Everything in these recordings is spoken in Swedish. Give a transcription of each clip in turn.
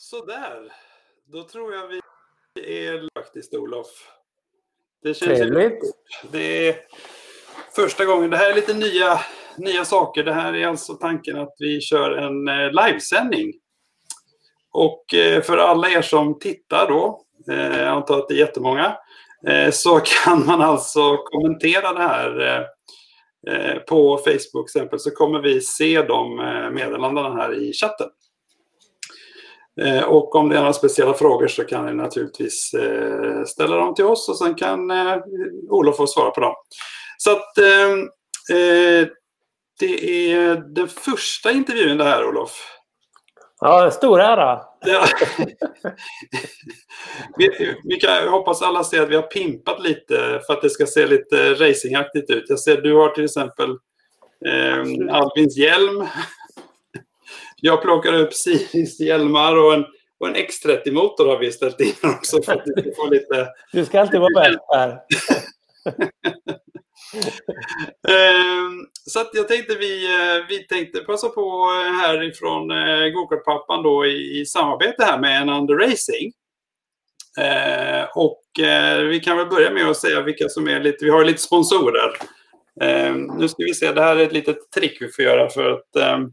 Sådär. Då tror jag vi är faktiskt, Olof. Det känns Trevligt. Det är första gången. Det här är lite nya, nya saker. Det här är alltså tanken att vi kör en eh, livesändning. Och eh, för alla er som tittar då, eh, jag antar att det är jättemånga, så kan man alltså kommentera det här på Facebook exempel så kommer vi se de meddelandena här i chatten. Eh, och om det är några speciella frågor så kan ni naturligtvis eh, ställa dem till oss och sen kan eh, Olof få svara på dem. Så att det är den första intervjun det här Olof. Ja, stor ära. Ja. vi, vi kan hoppas alla ser att vi har pimpat lite för att det ska se lite racingaktigt ut. Jag ser du har till exempel eh, Albins hjälm jag plockar upp Siris hjälmar och en, och en X30-motor har vi ställt in också för att vi ska få lite... Du ska alltid vara bäst här. Ehm, så att jag tänkte vi, eh, vi tänkte passa på härifrån eh, Gokartpappan då i, i samarbete här med en Under Racing. Eh, och vi kan väl börja med att säga vilka som är lite, vi har lite sponsorer. Ehm, nu ska vi se, det här är ett litet trick vi får göra för att ehm,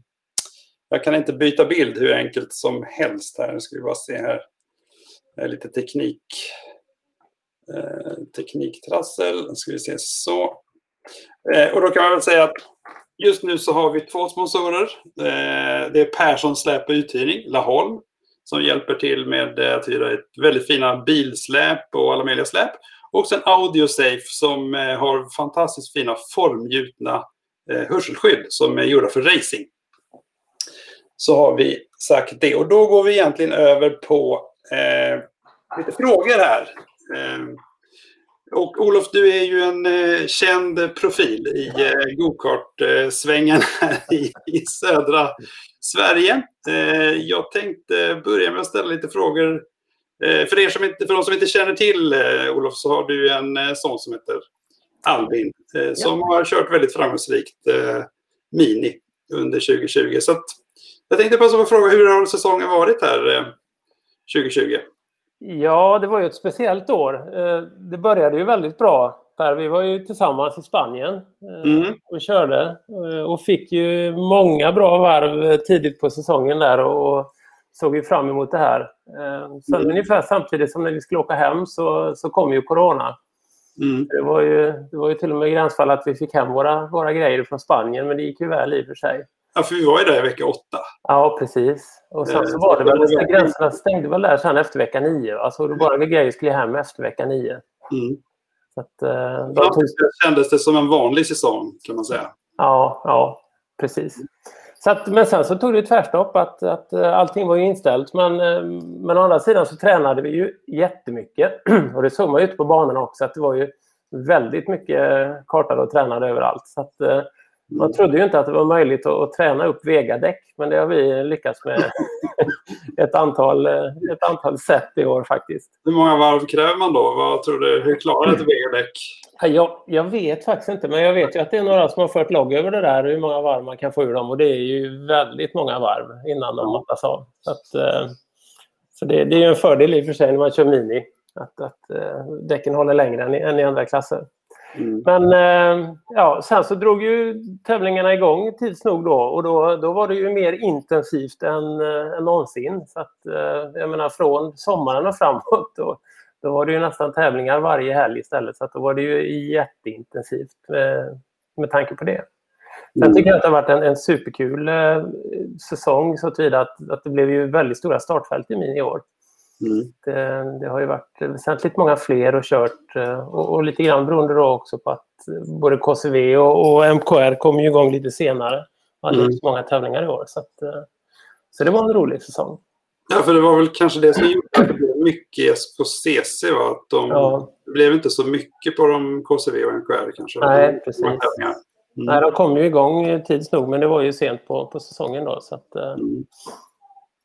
jag kan inte byta bild hur enkelt som helst här. Nu ska vi bara se här. Det är lite teknik. Eh, tekniktrassel. Nu ska vi se så. Eh, och då kan man väl säga att just nu så har vi två sponsorer. Eh, det är Persson Släp och Uthyrning, Laholm, som hjälper till med eh, att hyra ett väldigt fina bilsläp och alla möjliga släp. Och sen Audiosafe som eh, har fantastiskt fina formgjutna eh, hörselskydd som är gjorda för racing så har vi sagt det. Och då går vi egentligen över på eh, lite frågor här. Eh, och Olof, du är ju en eh, känd profil i eh, gokart-svängen här i, i södra Sverige. Eh, jag tänkte börja med att ställa lite frågor. Eh, för, er som inte, för de som inte känner till eh, Olof så har du en son som heter Albin som ja. har kört väldigt framgångsrikt Mini under 2020. Så att, jag tänkte passa på att fråga, hur har säsongen varit här 2020? Eh, ja, det var ju ett speciellt år. Eh, det började ju väldigt bra. Per, vi var ju tillsammans i Spanien eh, mm. och körde och fick ju många bra varv tidigt på säsongen där och såg ju fram emot det här. Sen mm. ungefär samtidigt som när vi skulle åka hem så, så kom ju Corona. Mm. Det, var ju, det var ju till och med gränsfall att vi fick hem våra, våra grejer från Spanien, men det gick ju väl i och för sig. Ja, för vi var ju där i vecka åtta. Ja, precis. Och sen så var det väl, gränserna stängde väl där sen efter vecka nio. Alltså då bara grejer skulle hem efter vecka nio. Mm. Så att, eh, ja, tog... kändes det som en vanlig säsong kan man säga. Ja, ja precis. Så att, men sen så tog det tvärstopp att, att eh, allting var inställt. Men, eh, men å andra sidan så tränade vi ju jättemycket. Och det såg man ute på banorna också att det var ju väldigt mycket kartade och tränade överallt. Så att, man trodde ju inte att det var möjligt att, träna upp vegadäck, men det har vi lyckats med ett, antal, ett antal sätt i år faktiskt. Hur många varv kräver man då? Vad tror du? Hur klarar ett vegadäck? Jag, jag vet faktiskt inte, men jag vet ju att det är några som har fört logg över det där, hur många varv man kan få ur dem. Och det är ju väldigt många varv innan de mattas av. Så, att, eh, så det, det är en fördel i och för sig när man kör Mini, att, att eh, däcken håller längre än i, än i andra klasser. Mm. Men eh, ja, sen så drog ju tävlingarna igång tids nog då och då, då var det ju mer intensivt än, äh, än någonsin. Så att, äh, jag menar från sommaren och framåt då, då var det ju nästan tävlingar varje helg istället. Så att då var det ju jätteintensivt med, med tanke på det. Sen mm. tycker jag att det har varit en, en superkul eh, säsong så tillvida att, att det blev ju väldigt stora startfält i min i år. Mm. Det, det, har ju varit väsentligt många fler och kört eh, och, och, lite grann beroende då också på att både KCV och, och MKR kom ju igång lite senare. Och hade mm. många tävlingar i år. Så, att, eh, så det var en rolig säsong. Ja, för det var väl kanske det som gjorde att det blev mycket på CC. Va? Att de, ja. Det blev inte så mycket på de KCV och MKR kanske. Nej, precis. Mm. Nej, de kom ju igång tids nog, men det var ju sent på, på säsongen då. Så att, eh, mm.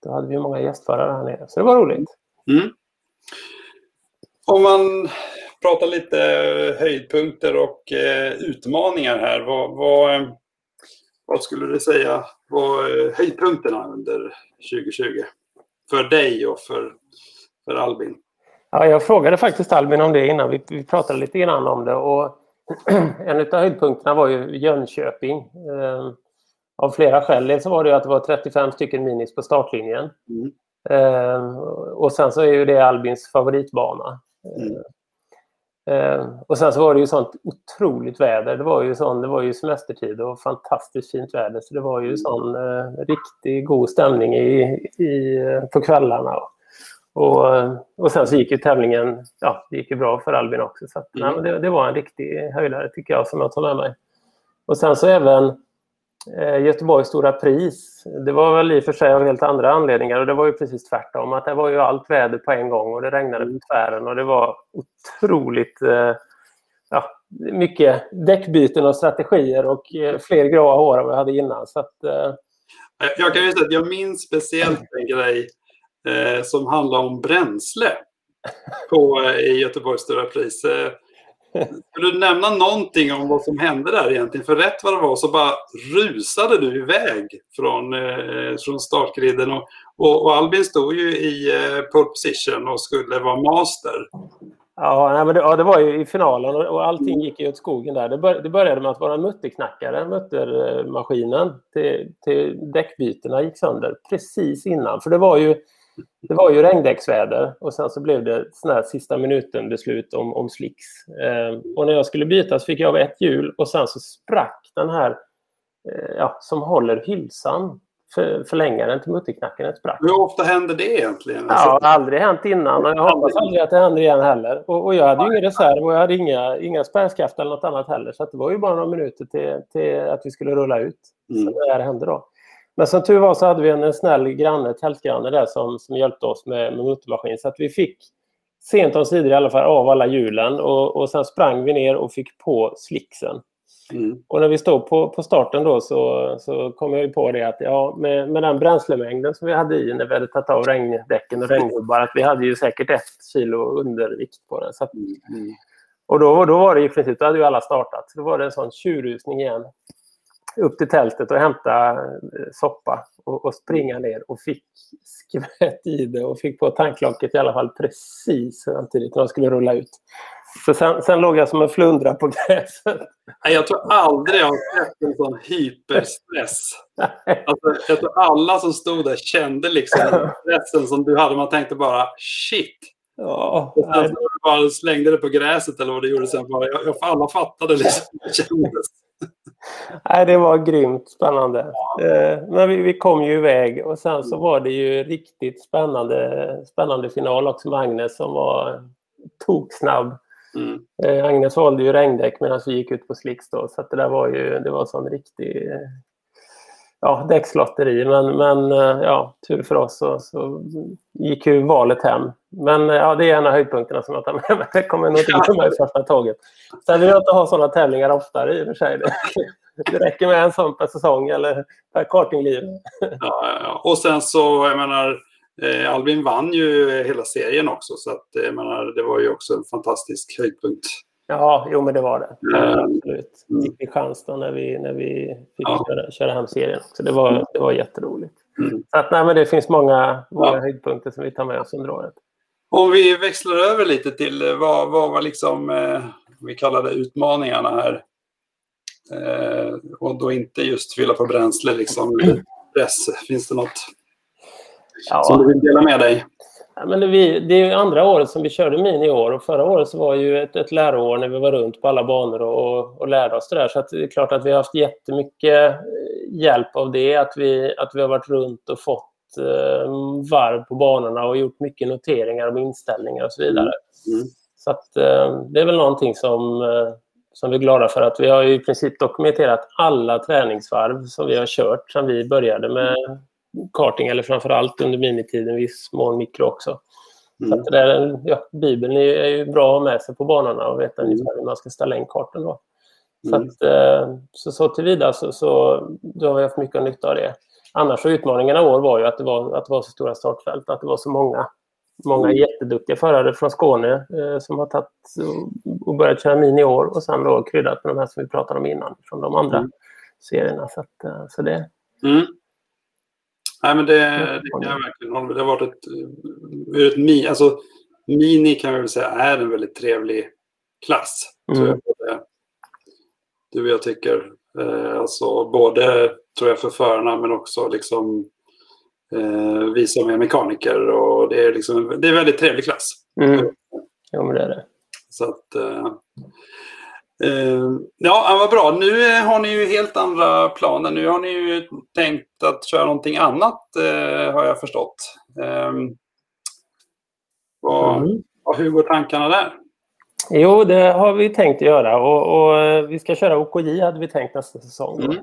Då hade vi många gästförare här nere, så det var roligt. Mm. Om man pratar lite höjdpunkter och eh, utmaningar här. Vad, vad, vad, skulle du säga var höjdpunkterna under 2020 för dig och för, för Albin? Ja, jag frågade faktiskt Albin om det innan. Vi, vi pratade lite grann om det. Och en av höjdpunkterna var ju Jönköping. Eh, av flera skäl. Dels var det att det var 35 stycken minis på startlinjen. Mm. Eh, och sen så är ju det Albins favoritbana. Mm. Eh, och sen så var det ju sånt otroligt väder. Det var ju, sån, det var ju semestertid och fantastiskt fint väder. Så det var ju mm. sån eh, riktigt god stämning i, i, på kvällarna. Och, och sen så gick ju tävlingen ja, det gick ju bra för Albin också. Så att, mm. nej, det, det, var en riktig höjdare tycker jag som jag tar med mig. Och sen så även Göteborgs stora pris. Det var väl i och för sig av helt andra anledningar och det var ju precis tvärtom. Att det var ju allt väder på en gång och det regnade på tvären och det var otroligt eh, ja, mycket däckbyten och strategier och eh, fler gråa hår än vad jag hade innan. Så att, eh... Jag kan ju säga att jag minns speciellt en grej eh, som handlar om bränsle på, eh, i Göteborgs Stora Pris. Eh, skulle du nämna någonting om vad som hände där egentligen? För rätt vad det var så bara rusade du iväg från, eh, från startgriden. Och, och, och, Albin stod ju i eh, pole position och skulle vara master. Ja, men det, ja, det var ju i finalen och, och allting gick ju åt skogen där. Det, bör, det började med att vara mutterknackare, muttermaskinen eh, till, till däckbytena gick sönder precis innan. För det var ju det var ju regndäcksväder och sen så blev det sån här sista minuten-beslut om, om slicks. Eh, och när jag skulle byta så fick jag av ett hjul och sen så sprack den här eh, ja, som håller hylsan för, förlängaren till mutterknacken sprack. Hur ofta händer det egentligen? Ja, det har aldrig hänt innan och jag hoppas aldrig att det händer igen heller. Och, och jag hade ju ingen reserv och jag hade inga, inga spärrskaft eller något annat heller. Så det var ju bara några minuter till, till att vi skulle rulla ut. Mm. Så det här hände då. Men som tur var så hade vi en snäll granne, tältgranne där som, som hjälpte oss med, med motormaskin. Så att vi fick sent om sidor i alla fall av alla hjulen och, och sen sprang vi ner och fick på slicksen. Mm. Och när vi stod på, på starten då så, så kom jag på det att ja, med, med den bränslemängden som vi hade i när vi hade tagit av regndäcken och regnhubbar att vi hade ju säkert ett kilo undervikt på den. Så att, mm. Och då, då var det i princip, då hade ju alla startat. Då var det en sån tjurrusning igen upp till tältet och hämta eh, soppa och, och, springa ner och fick skvätt i det och fick på tanklocket i alla fall precis samtidigt när de skulle rulla ut. Så sen, sen låg jag som en flundra på gräset. Jag tror aldrig jag har sett en sån hyperstress. Alltså, jag tror alla som stod där kände liksom stressen som du hade. Man tänkte bara shit. Ja, alltså, bara slängde det på gräset eller vad du gjorde sen. Bara, jag, alla fattade liksom hur det kändes. Nej, det var grymt spännande. Eh, men vi, vi, kom ju iväg och sen så var det ju riktigt spännande, spännande final också med Agnes som var toksnabb. Mm. Eh, Agnes valde ju regndäck medan vi gick ut på slicks då, så det där var ju det var sån riktig ja, däckslotteri. Men, men eh, ja, tur för oss så, så gick ju valet hem. Men eh, ja, det är en av höjdpunkterna som jag tar med mig. Det kommer nog inte bli med första tåget. Sen vill jag inte ha sådana tävlingar oftare i och för sig. Det, räcker med en sån per säsong eller per kartingliv. Ja, ja, Och sen så, jag menar, eh, Albin vann ju hela serien också. Så att, jag menar, det var ju också en fantastisk höjdpunkt. Ja, jo men det var det. Ja, absolut. Mm. Vi chans då när vi, när vi fick ja. köra, köra hem serien. Så det var, det var jätteroligt. Mm. Så att, nej, men det finns många, många ja. höjdpunkter som vi tar med oss under året. Om vi växlar över lite till eh, vad, vad var liksom, eh, vi kallar det utmaningarna här. Eh, och då inte just fylla på bränsle, liksom press. Finns det något ja. som du vill dela med dig? Ja, men det, vi, det är andra året som vi körde Mini i år och förra året så var ju ett, ett läroår när vi var runt på alla banor och, och, och lärde oss det där. Så det är klart att vi har haft jättemycket hjälp av det, att vi, att vi har varit runt och fått eh, varv på banorna och gjort mycket noteringar om inställningar och så vidare. Mm. mm. Så att, eh, det är väl någonting som, eh, som vi är glada för. att Vi har i princip dokumenterat alla träningsvarv som vi har kört sedan vi började med karting, eller framför allt under minitiden, viss mån mikro också. Mm. Så att det där, ja, Bibeln är, är ju bra att ha med sig på banorna och veta mm. ungefär hur man ska ställa in kartan. Då. Så, mm. att, eh, så, så tillvida så, så då har vi haft mycket nytta av det. Annars så utmaningarna i år var ju att det var, att det var så stora startfält, att det var så många, många mm. jätteduktiga förare från Skåne eh, som har tagit och börjat köra mini i år och sen då kryddat med de här som vi pratade om innan från de andra mm. serierna. Så, att, eh, så det. Mm. Nej, men det, det kan jag verkligen hålla med Det har varit ett, ur ett mi, alltså, Mini kan jag väl säga är en väldigt trevlig klass. Mm. Tror jag, du och jag tycker. Eh, alltså både tror jag för förarna men också liksom eh, vi som är mekaniker. Och det, är liksom, det är en väldigt trevlig klass. Mm. Jo, men det är det. Så att, eh, eh, ja, vad bra. Nu eh, har ni ju helt andra planer. Nu har ni ju tänkt att köra någonting annat, eh, har jag förstått. Eh, vad, Mm. vad, hur går tankarna där? Jo, det har vi tänkt göra och, och eh, vi ska köra OKJ hade vi tänkt nästa säsong. Mm.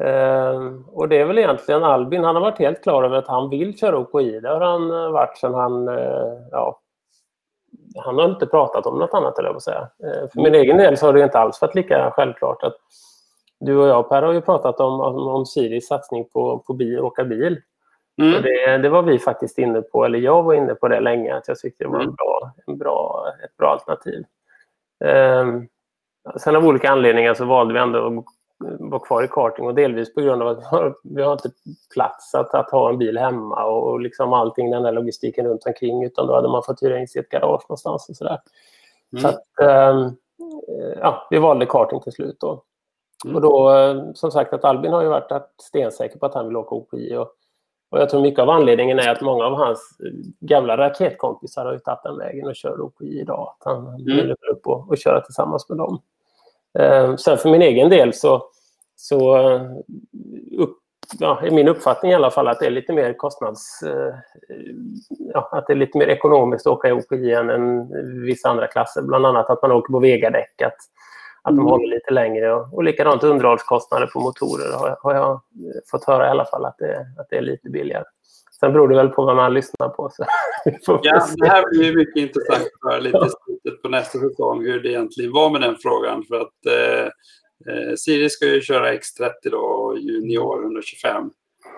Ehm, och det är väl egentligen Albin, han har varit helt klar över att han vill köra OKJ. Det har han varit sedan han, ja, han har inte pratat om något annat eller jag säga. Eh, för min egen del så har det inte alls varit lika självklart att du och jag Per har ju pratat om, om, Siris satsning på, på bil, åka bil. Mm. Det, det var vi faktiskt inne på, eller jag var inne på det länge, att jag tyckte det var en Mm. bra, en bra, ett bra alternativ. Ehm, sen av olika anledningar så valde vi ändå att vara kvar i karting och delvis på grund av att vi har, vi har inte plats att, att ha en bil hemma och, och liksom allting den där logistiken runt omkring utan då hade man fått hyra in sig i ett garage någonstans och sådär. Mm. Så att, ehm, ja, vi valde karting till slut då. Mm. Och då, eh, som sagt, att Albin har ju varit stensäker på att han vill åka OKI. Och, och jag tror mycket av anledningen är att många av hans eh, gamla raketkompisar har ju tagit den vägen och kör OKI idag. Att han Mm. vill upp och, och köra tillsammans med dem. Eh, sen för min egen del så, så eh, upp, ja, är min uppfattning i alla fall att det är lite mer kostnads... Eh, ja, att det är lite mer ekonomiskt att åka i OKI än, än vissa andra klasser. Bland annat att man åker på Vega-däck. Att, att de Mm. håller lite längre. Och, och likadant underhållskostnader på motorer har, har jag fått höra i alla fall att det, att det är lite billigare. Sen beror det väl på vad man lyssnar på. Så Ja, det här blir mycket intressant att höra lite slutet på nästa säsong hur det egentligen var med den frågan. För att eh, eh, Siri ska ju köra X30 då, junior 125.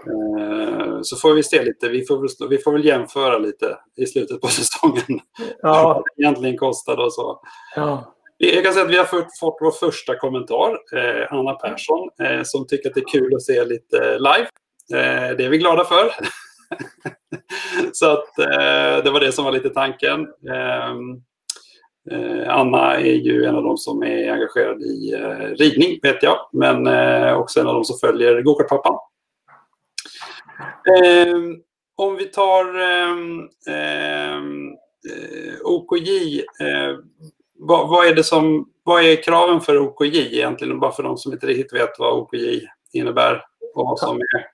Eh, så får vi se lite. Vi får, vi får väl jämföra lite i slutet på säsongen. Ja, Vad det egentligen kostade och så. ja. Jag kan säga att vi har fått, fått vår första kommentar. Eh, Anna Persson eh, som tycker att det är kul att se lite live. Eh, det är vi glada för. Så att eh, det var det som var lite tanken. Ehm, eh, Anna är ju en av de som är engagerad i eh, ridning, vet jag. Men eh, också en av de som följer Gokartpappan. Ehm, om vi tar ehm, ehm, eh, OKJ. Eh, vad, vad, är det som, vad är kraven för OKJ egentligen? Bara för de som inte riktigt vet vad OKJ innebär och vad som är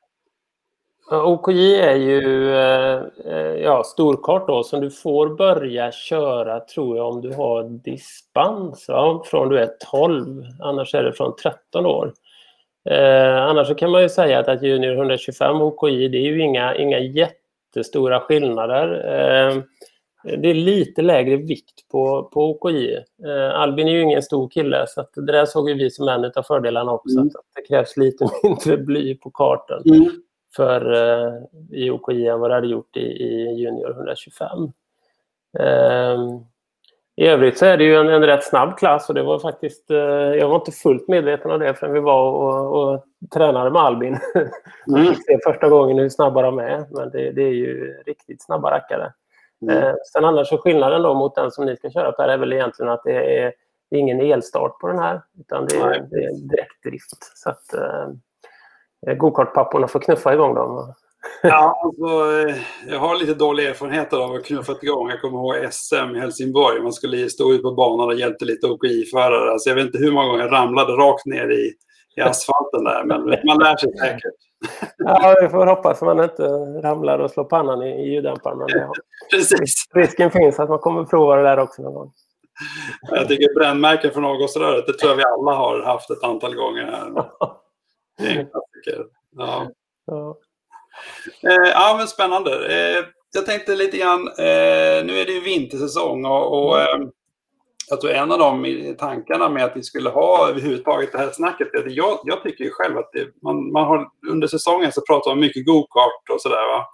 OKJ är ju eh, eh, ja, storkart då som du får börja köra tror jag om du har dispens va? från du är 12. Annars är det från 13 år. Eh, annars kan man ju säga att, att Junior 125 OKJ det är ju inga, inga jättestora skillnader. Eh, det är lite lägre vikt på, på OKJ. Eh, Albin är ju ingen stor kille så det där såg vi som en av fördelarna också. Mm. Att det krävs lite mindre bly på kartan för eh, i OKI än vad det hade gjort i, i Junior 125. Ehm, I övrigt så är det ju en, en rätt snabb klass och det var faktiskt, eh, jag var inte fullt medveten om det förrän vi var och, och tränade med Albin. Mm. Fick se första gången hur snabba de är, men det, det är ju riktigt snabba rackare. Mm. Eh, sen annars så skillnaden då mot den som ni ska köra på är väl egentligen att det är, det är ingen elstart på den här, utan det är, det är direktdrift. Så att eh, gokartpapporna får knuffa igång dem. Ja, alltså, eh, jag har lite dålig erfarenhet av att knuffa igång. Jag kommer ihåg SM i Helsingborg. Man skulle stå ut på banan och hjälpte lite OKI-förare. Alltså, jag vet inte hur många gånger jag ramlade rakt ner i, i asfalten där. Men man lär sig säkert. Ja, vi får hoppas att man inte ramlar och slår pannan i, i ljuddämparen. Men ja, Precis. risken finns att man kommer prova det där också någon gång. Jag tycker brännmärken från avgasröret, det tror jag vi alla har haft ett antal gånger här. Det är en klassiker. Ja. Ja. Eh, ja, men spännande. Eh, jag tänkte lite grann, eh, nu är det ju vintersäsong och, och eh, jag tror en av de tankarna med att vi skulle ha överhuvudtaget det här snacket, är att jag, jag tycker ju själv att det, man, man har under säsongen så pratar man mycket go-kart och sådär. Va?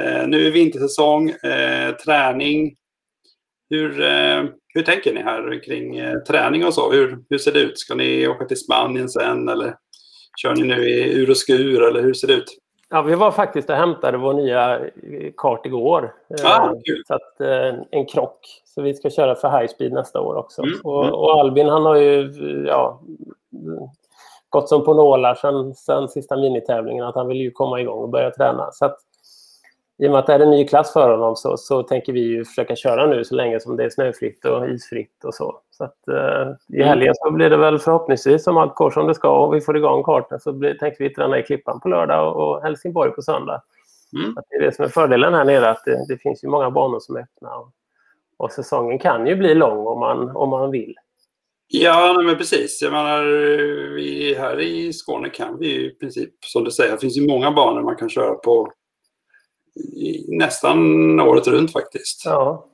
Eh, nu är vintersäsong, eh, träning. Hur, eh, hur tänker ni här kring träning och så? Hur, hur ser det ut? Ska ni åka till Spanien sen eller kör ni nu i ur och skur eller hur ser det ut? Ja, vi var faktiskt och hämtade vår nya kart igår. Ah, kul. Så att, en krock. Så vi ska köra för high speed nästa år också. Mm, Och, mm. och Albin han har ju ja, gått som på nålar sen, sen sista minitävlingen att han vill ju komma igång och börja träna. Så att, I och med att det är en ny klass för honom så, så tänker vi ju försöka köra nu så länge som det är snöfritt och isfritt och så. Så att, eh, I helgen så blir det väl förhoppningsvis som allt går som det ska och vi får igång kartan så blir, tänker vi träna i Klippan på lördag och, och Helsingborg på söndag. Mm. Att det är det som är fördelen här nere, att det, det finns ju många banor som är öppna. Och, och säsongen kan ju bli lång om man, om man vill. Ja, nej, men precis. Jag menar, vi här i Skåne kan vi ju i princip, som du säger, det finns ju många banor man kan köra på i, nästan året runt faktiskt. Ja.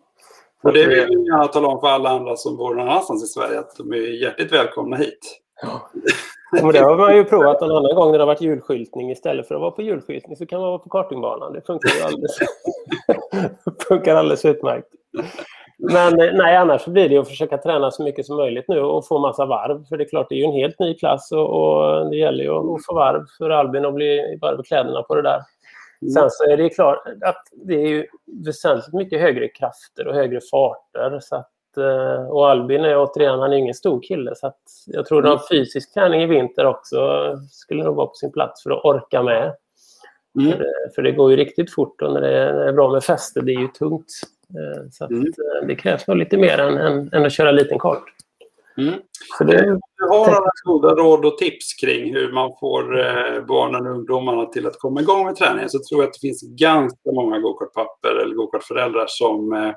Och det vill jag gärna tala om för alla andra som bor någon annanstans i Sverige att de är hjärtligt välkomna hit. Men det har man ju provat en annan gång när det har varit julskyltning. Istället för att vara på julskyltning så kan man vara på kartingbanan. Det funkar ju alldeles, funkar alldeles utmärkt. Men eh, nej, annars så blir det att försöka träna så mycket som möjligt nu och få massa varv. För det är klart, det är ju en helt ny klass och, och det gäller ju att få varv för Albin att bli varv i kläderna på det där. Mm. Sen så är det klart att det är ju väsentligt mycket högre krafter och högre farter. Så att, eh, och Albin är återigen, han är ingen stor kille. Så att jag tror att fysisk träning i vinter också skulle nog vara på sin plats för att orka med. Mm. För, det, för det går ju riktigt fort och när det är, när det är bra med fäste, det är ju tungt. Eh, Så att, Mm. eh, det krävs nog lite mer än, än, än att köra liten kart. Mm. Det, Du har några goda råd och tips kring hur man får eh, barnen och ungdomarna till att komma igång med träningen så tror jag att det finns ganska många gokartpapper eller gokartföräldrar som eh,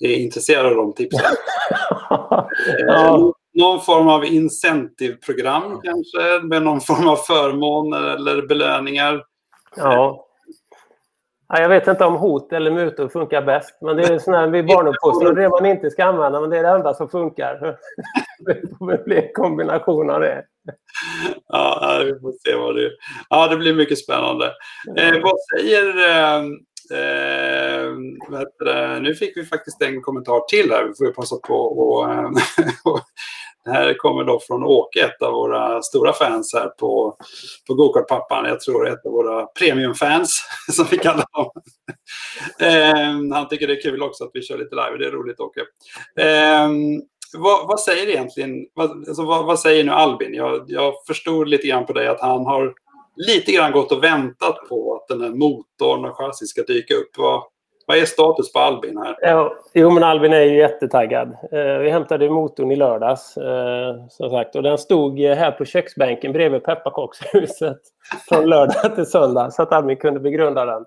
är intresserade av de tipsen. ja. Eh, Någon form av incentivprogram kanske med någon form av förmåner eller belöningar. Ja. Ja, jag vet inte om hot eller mutor funkar bäst. Men det är sån här vid barnuppfostran, det man inte ska använda, men det är det enda som funkar. Det får bli en kombination av det. Ja, vi får se vad det Ja, det blir mycket spännande. Eh, vad säger... Eh, eh, vad? Nu fick vi faktiskt en kommentar till här. Vi får ju passa på och, eh, och Det här kommer då från Åke, ett av våra stora fans här på, på Gokartpappan. Jag tror ett av våra premiumfans, som vi kallar dem. Eh, han tycker det är kul också att vi kör lite live. Det är roligt, Åke. Eh, vad, vad, säger egentligen, vad, alltså, vad, vad, säger nu Albin? Jag, jag förstod lite grann på dig att han har lite grann gått och väntat på att den här motorn och chassit ska dyka upp. Vad, vad är status på Albin här? Ja, jo, men Albin är ju jättetaggad. Eh, vi hämtade motorn i lördags, eh, som sagt. Och den stod eh, här på köksbänken bredvid pepparkakshuset från lördag till söndag, så att Albin kunde begrunda den.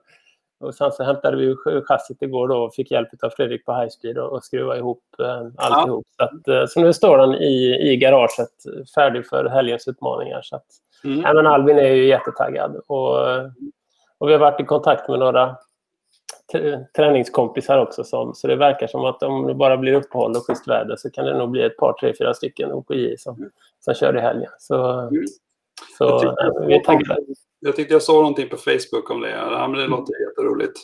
Och sen så hämtade vi chassit igår då och fick hjälp av Fredrik på High Speed och, och skruva ihop eh, alltihop. Ja. Så, att, eh, så nu står den i, i garaget färdig för helgens utmaningar. Så att, mm. ja, men Albin är ju jättetaggad. Och, och vi har varit i kontakt med några träningskompisar också. Som, så det verkar som att om det bara blir uppehåll och schysst väder så kan det nog bli ett par, tre, fyra stycken OKJ som, Mm. som kör i helgen. Så, Mm. så jag vi är taggade. Jag tyckte jag såg någonting på Facebook om det. Ja, men det låter jätteroligt.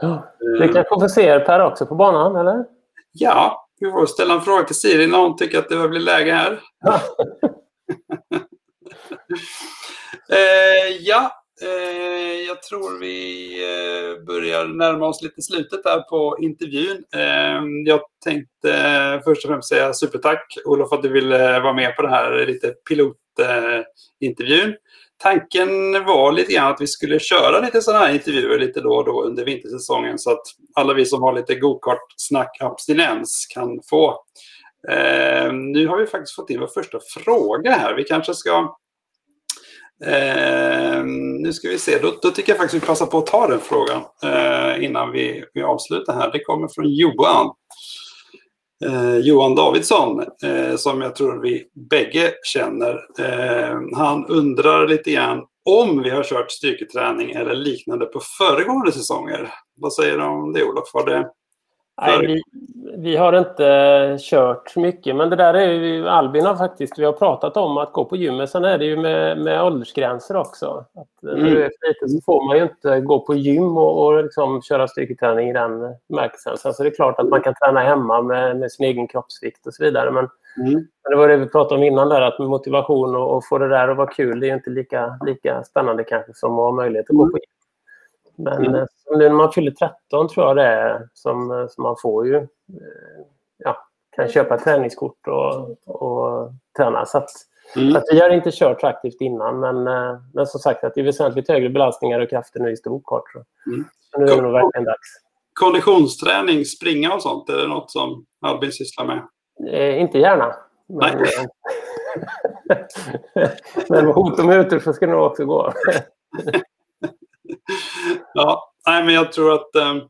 Ja. Vi kanske får se er Per också på banan, eller? Ja, vi får ställa en fråga till Siri när hon tycker att det blir läge här. Ja. eh, ja, eh, jag tror vi eh, börjar närma oss lite slutet där på intervjun. Eh, jag tänkte eh, först och främst säga supertack Olof att du ville vara med på det här lite pilotintervjun. Tanken var lite grann att vi skulle köra lite sådana här intervjuer lite då och då under vintersäsongen så att alla vi som har lite gokart-snack abstinens kan få. Eh, nu har vi faktiskt fått in vår första fråga här. Vi kanske ska... Eh, nu ska vi se. Då, då, tycker jag faktiskt vi passar på att ta den frågan eh, innan vi, vi avslutar här. Det kommer från Johan. Eh, Johan Davidsson, eh, som jag tror vi bägge känner. Eh, han undrar lite grann om vi har kört styrketräning eller liknande på föregående säsonger. Vad säger du om det Olof? Var det Nej, vi, vi, har inte kört mycket, men det där är ju, Albin har faktiskt, vi har pratat om att gå på gymmet. Sen är det ju med, med åldersgränser också. Att mm. När du är liten så får man ju inte gå på gym och, och liksom köra styrketräning i den bemärkelsen. Sen så är det klart att man kan träna hemma med, med sin egen kroppsvikt och så vidare. Men, mm. men det var det vi pratade om innan där, att motivation och, och få det där att vara kul, det är inte lika, lika spännande kanske som att ha möjlighet att gå på gym. Men mm. Eh, nu när man fyller 13 tror jag det är som, eh, som man får ju ja, kan köpa träningskort och, och träna. Så att, mm. att vi har inte kört aktivt innan men, men som sagt att det är väsentligt högre belastningar och krafter nu i storkart. Mm. Så nu är det nog verkligen dags. Konditionsträning, springa och sånt, är det något som Albin sysslar med? Eh, inte gärna. Men, men hot mutor så ska det nog också gå. ja, nej, men jag tror att um,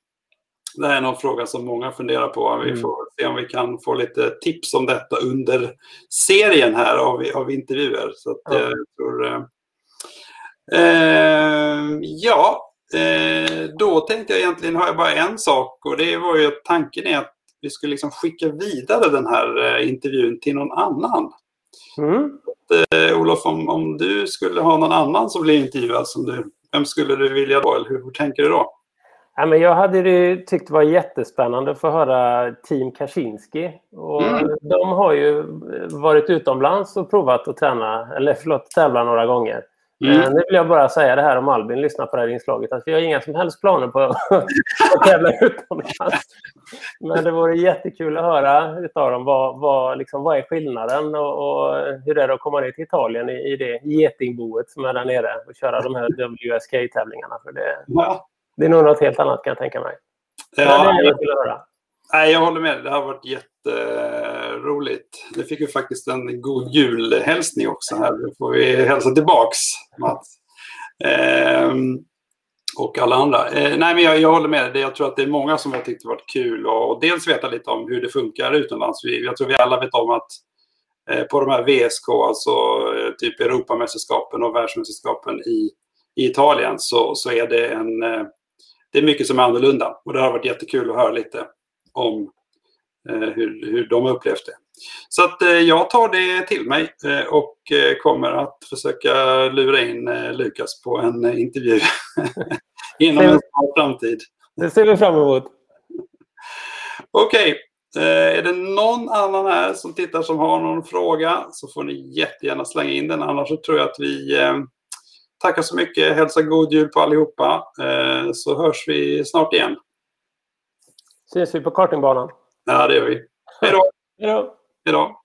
det här är någon fråga som många funderar på. Vi mm. får se om vi kan få lite tips om detta under serien här av, av intervjuer. Så att, ja. jag tror, uh, uh, ja, uh, då tänkte jag egentligen, har jag bara en sak och det var ju att tanken är att vi skulle liksom skicka vidare den här intervjun till någon annan. Mm. Att, Olof, om, om du skulle ha någon annan som blir intervjuad, som du, vem skulle du vilja då? Eller hur, tänker du då? Ja, men jag hade det, tyckt det var jättespännande att få höra Team Kaczynski. Och mm. De har ju varit utomlands och provat att träna, eller förlåt, tävla några gånger. Mm. Nu vill jag bara säga det här om Albin lyssnar på det här inslaget, att vi har inga som helst planer på att tävla utomlands. Men det vore jättekul att höra utav dem vad, vad, liksom, vad är skillnaden och, och hur är det att komma ner till Italien i, i det getingboet som är där nere och köra de här WSK-tävlingarna. För det, ja. det är nog något helt annat kan jag tänka mig. Ja, jag. Nej, jag håller med. Det har varit jätteroligt. Nu fick vi faktiskt en god julhälsning också. Här. Nu får vi hälsa tillbaks, Mats. Ehm, och alla andra. Ehm, nej, men jag, jag, håller med. Jag tror att det är många som har tyckt det varit kul att dels veta lite om hur det funkar utomlands. Vi, jag tror vi alla vet om att eh, på de här VSK, alltså eh, typ Europamästerskapen och världsmästerskapen i, i Italien, så, så är det en eh, det är mycket som är annorlunda och det har varit jättekul att höra lite om hur, hur de har upplevt det. Så att eh, jag tar det till mig eh, och kommer att försöka lura in Lukas på en intervju inom en snar framtid. Det ser vi fram emot. Okej, okay. är det någon annan här som tittar som har någon fråga så får ni jättegärna slänga in den. Annars så tror jag att vi tackar så mycket. Hälsa god jul på allihopa så hörs vi snart igen. Ses vi på kartingbanan? Ja, det gör vi. Hej då! Hej då!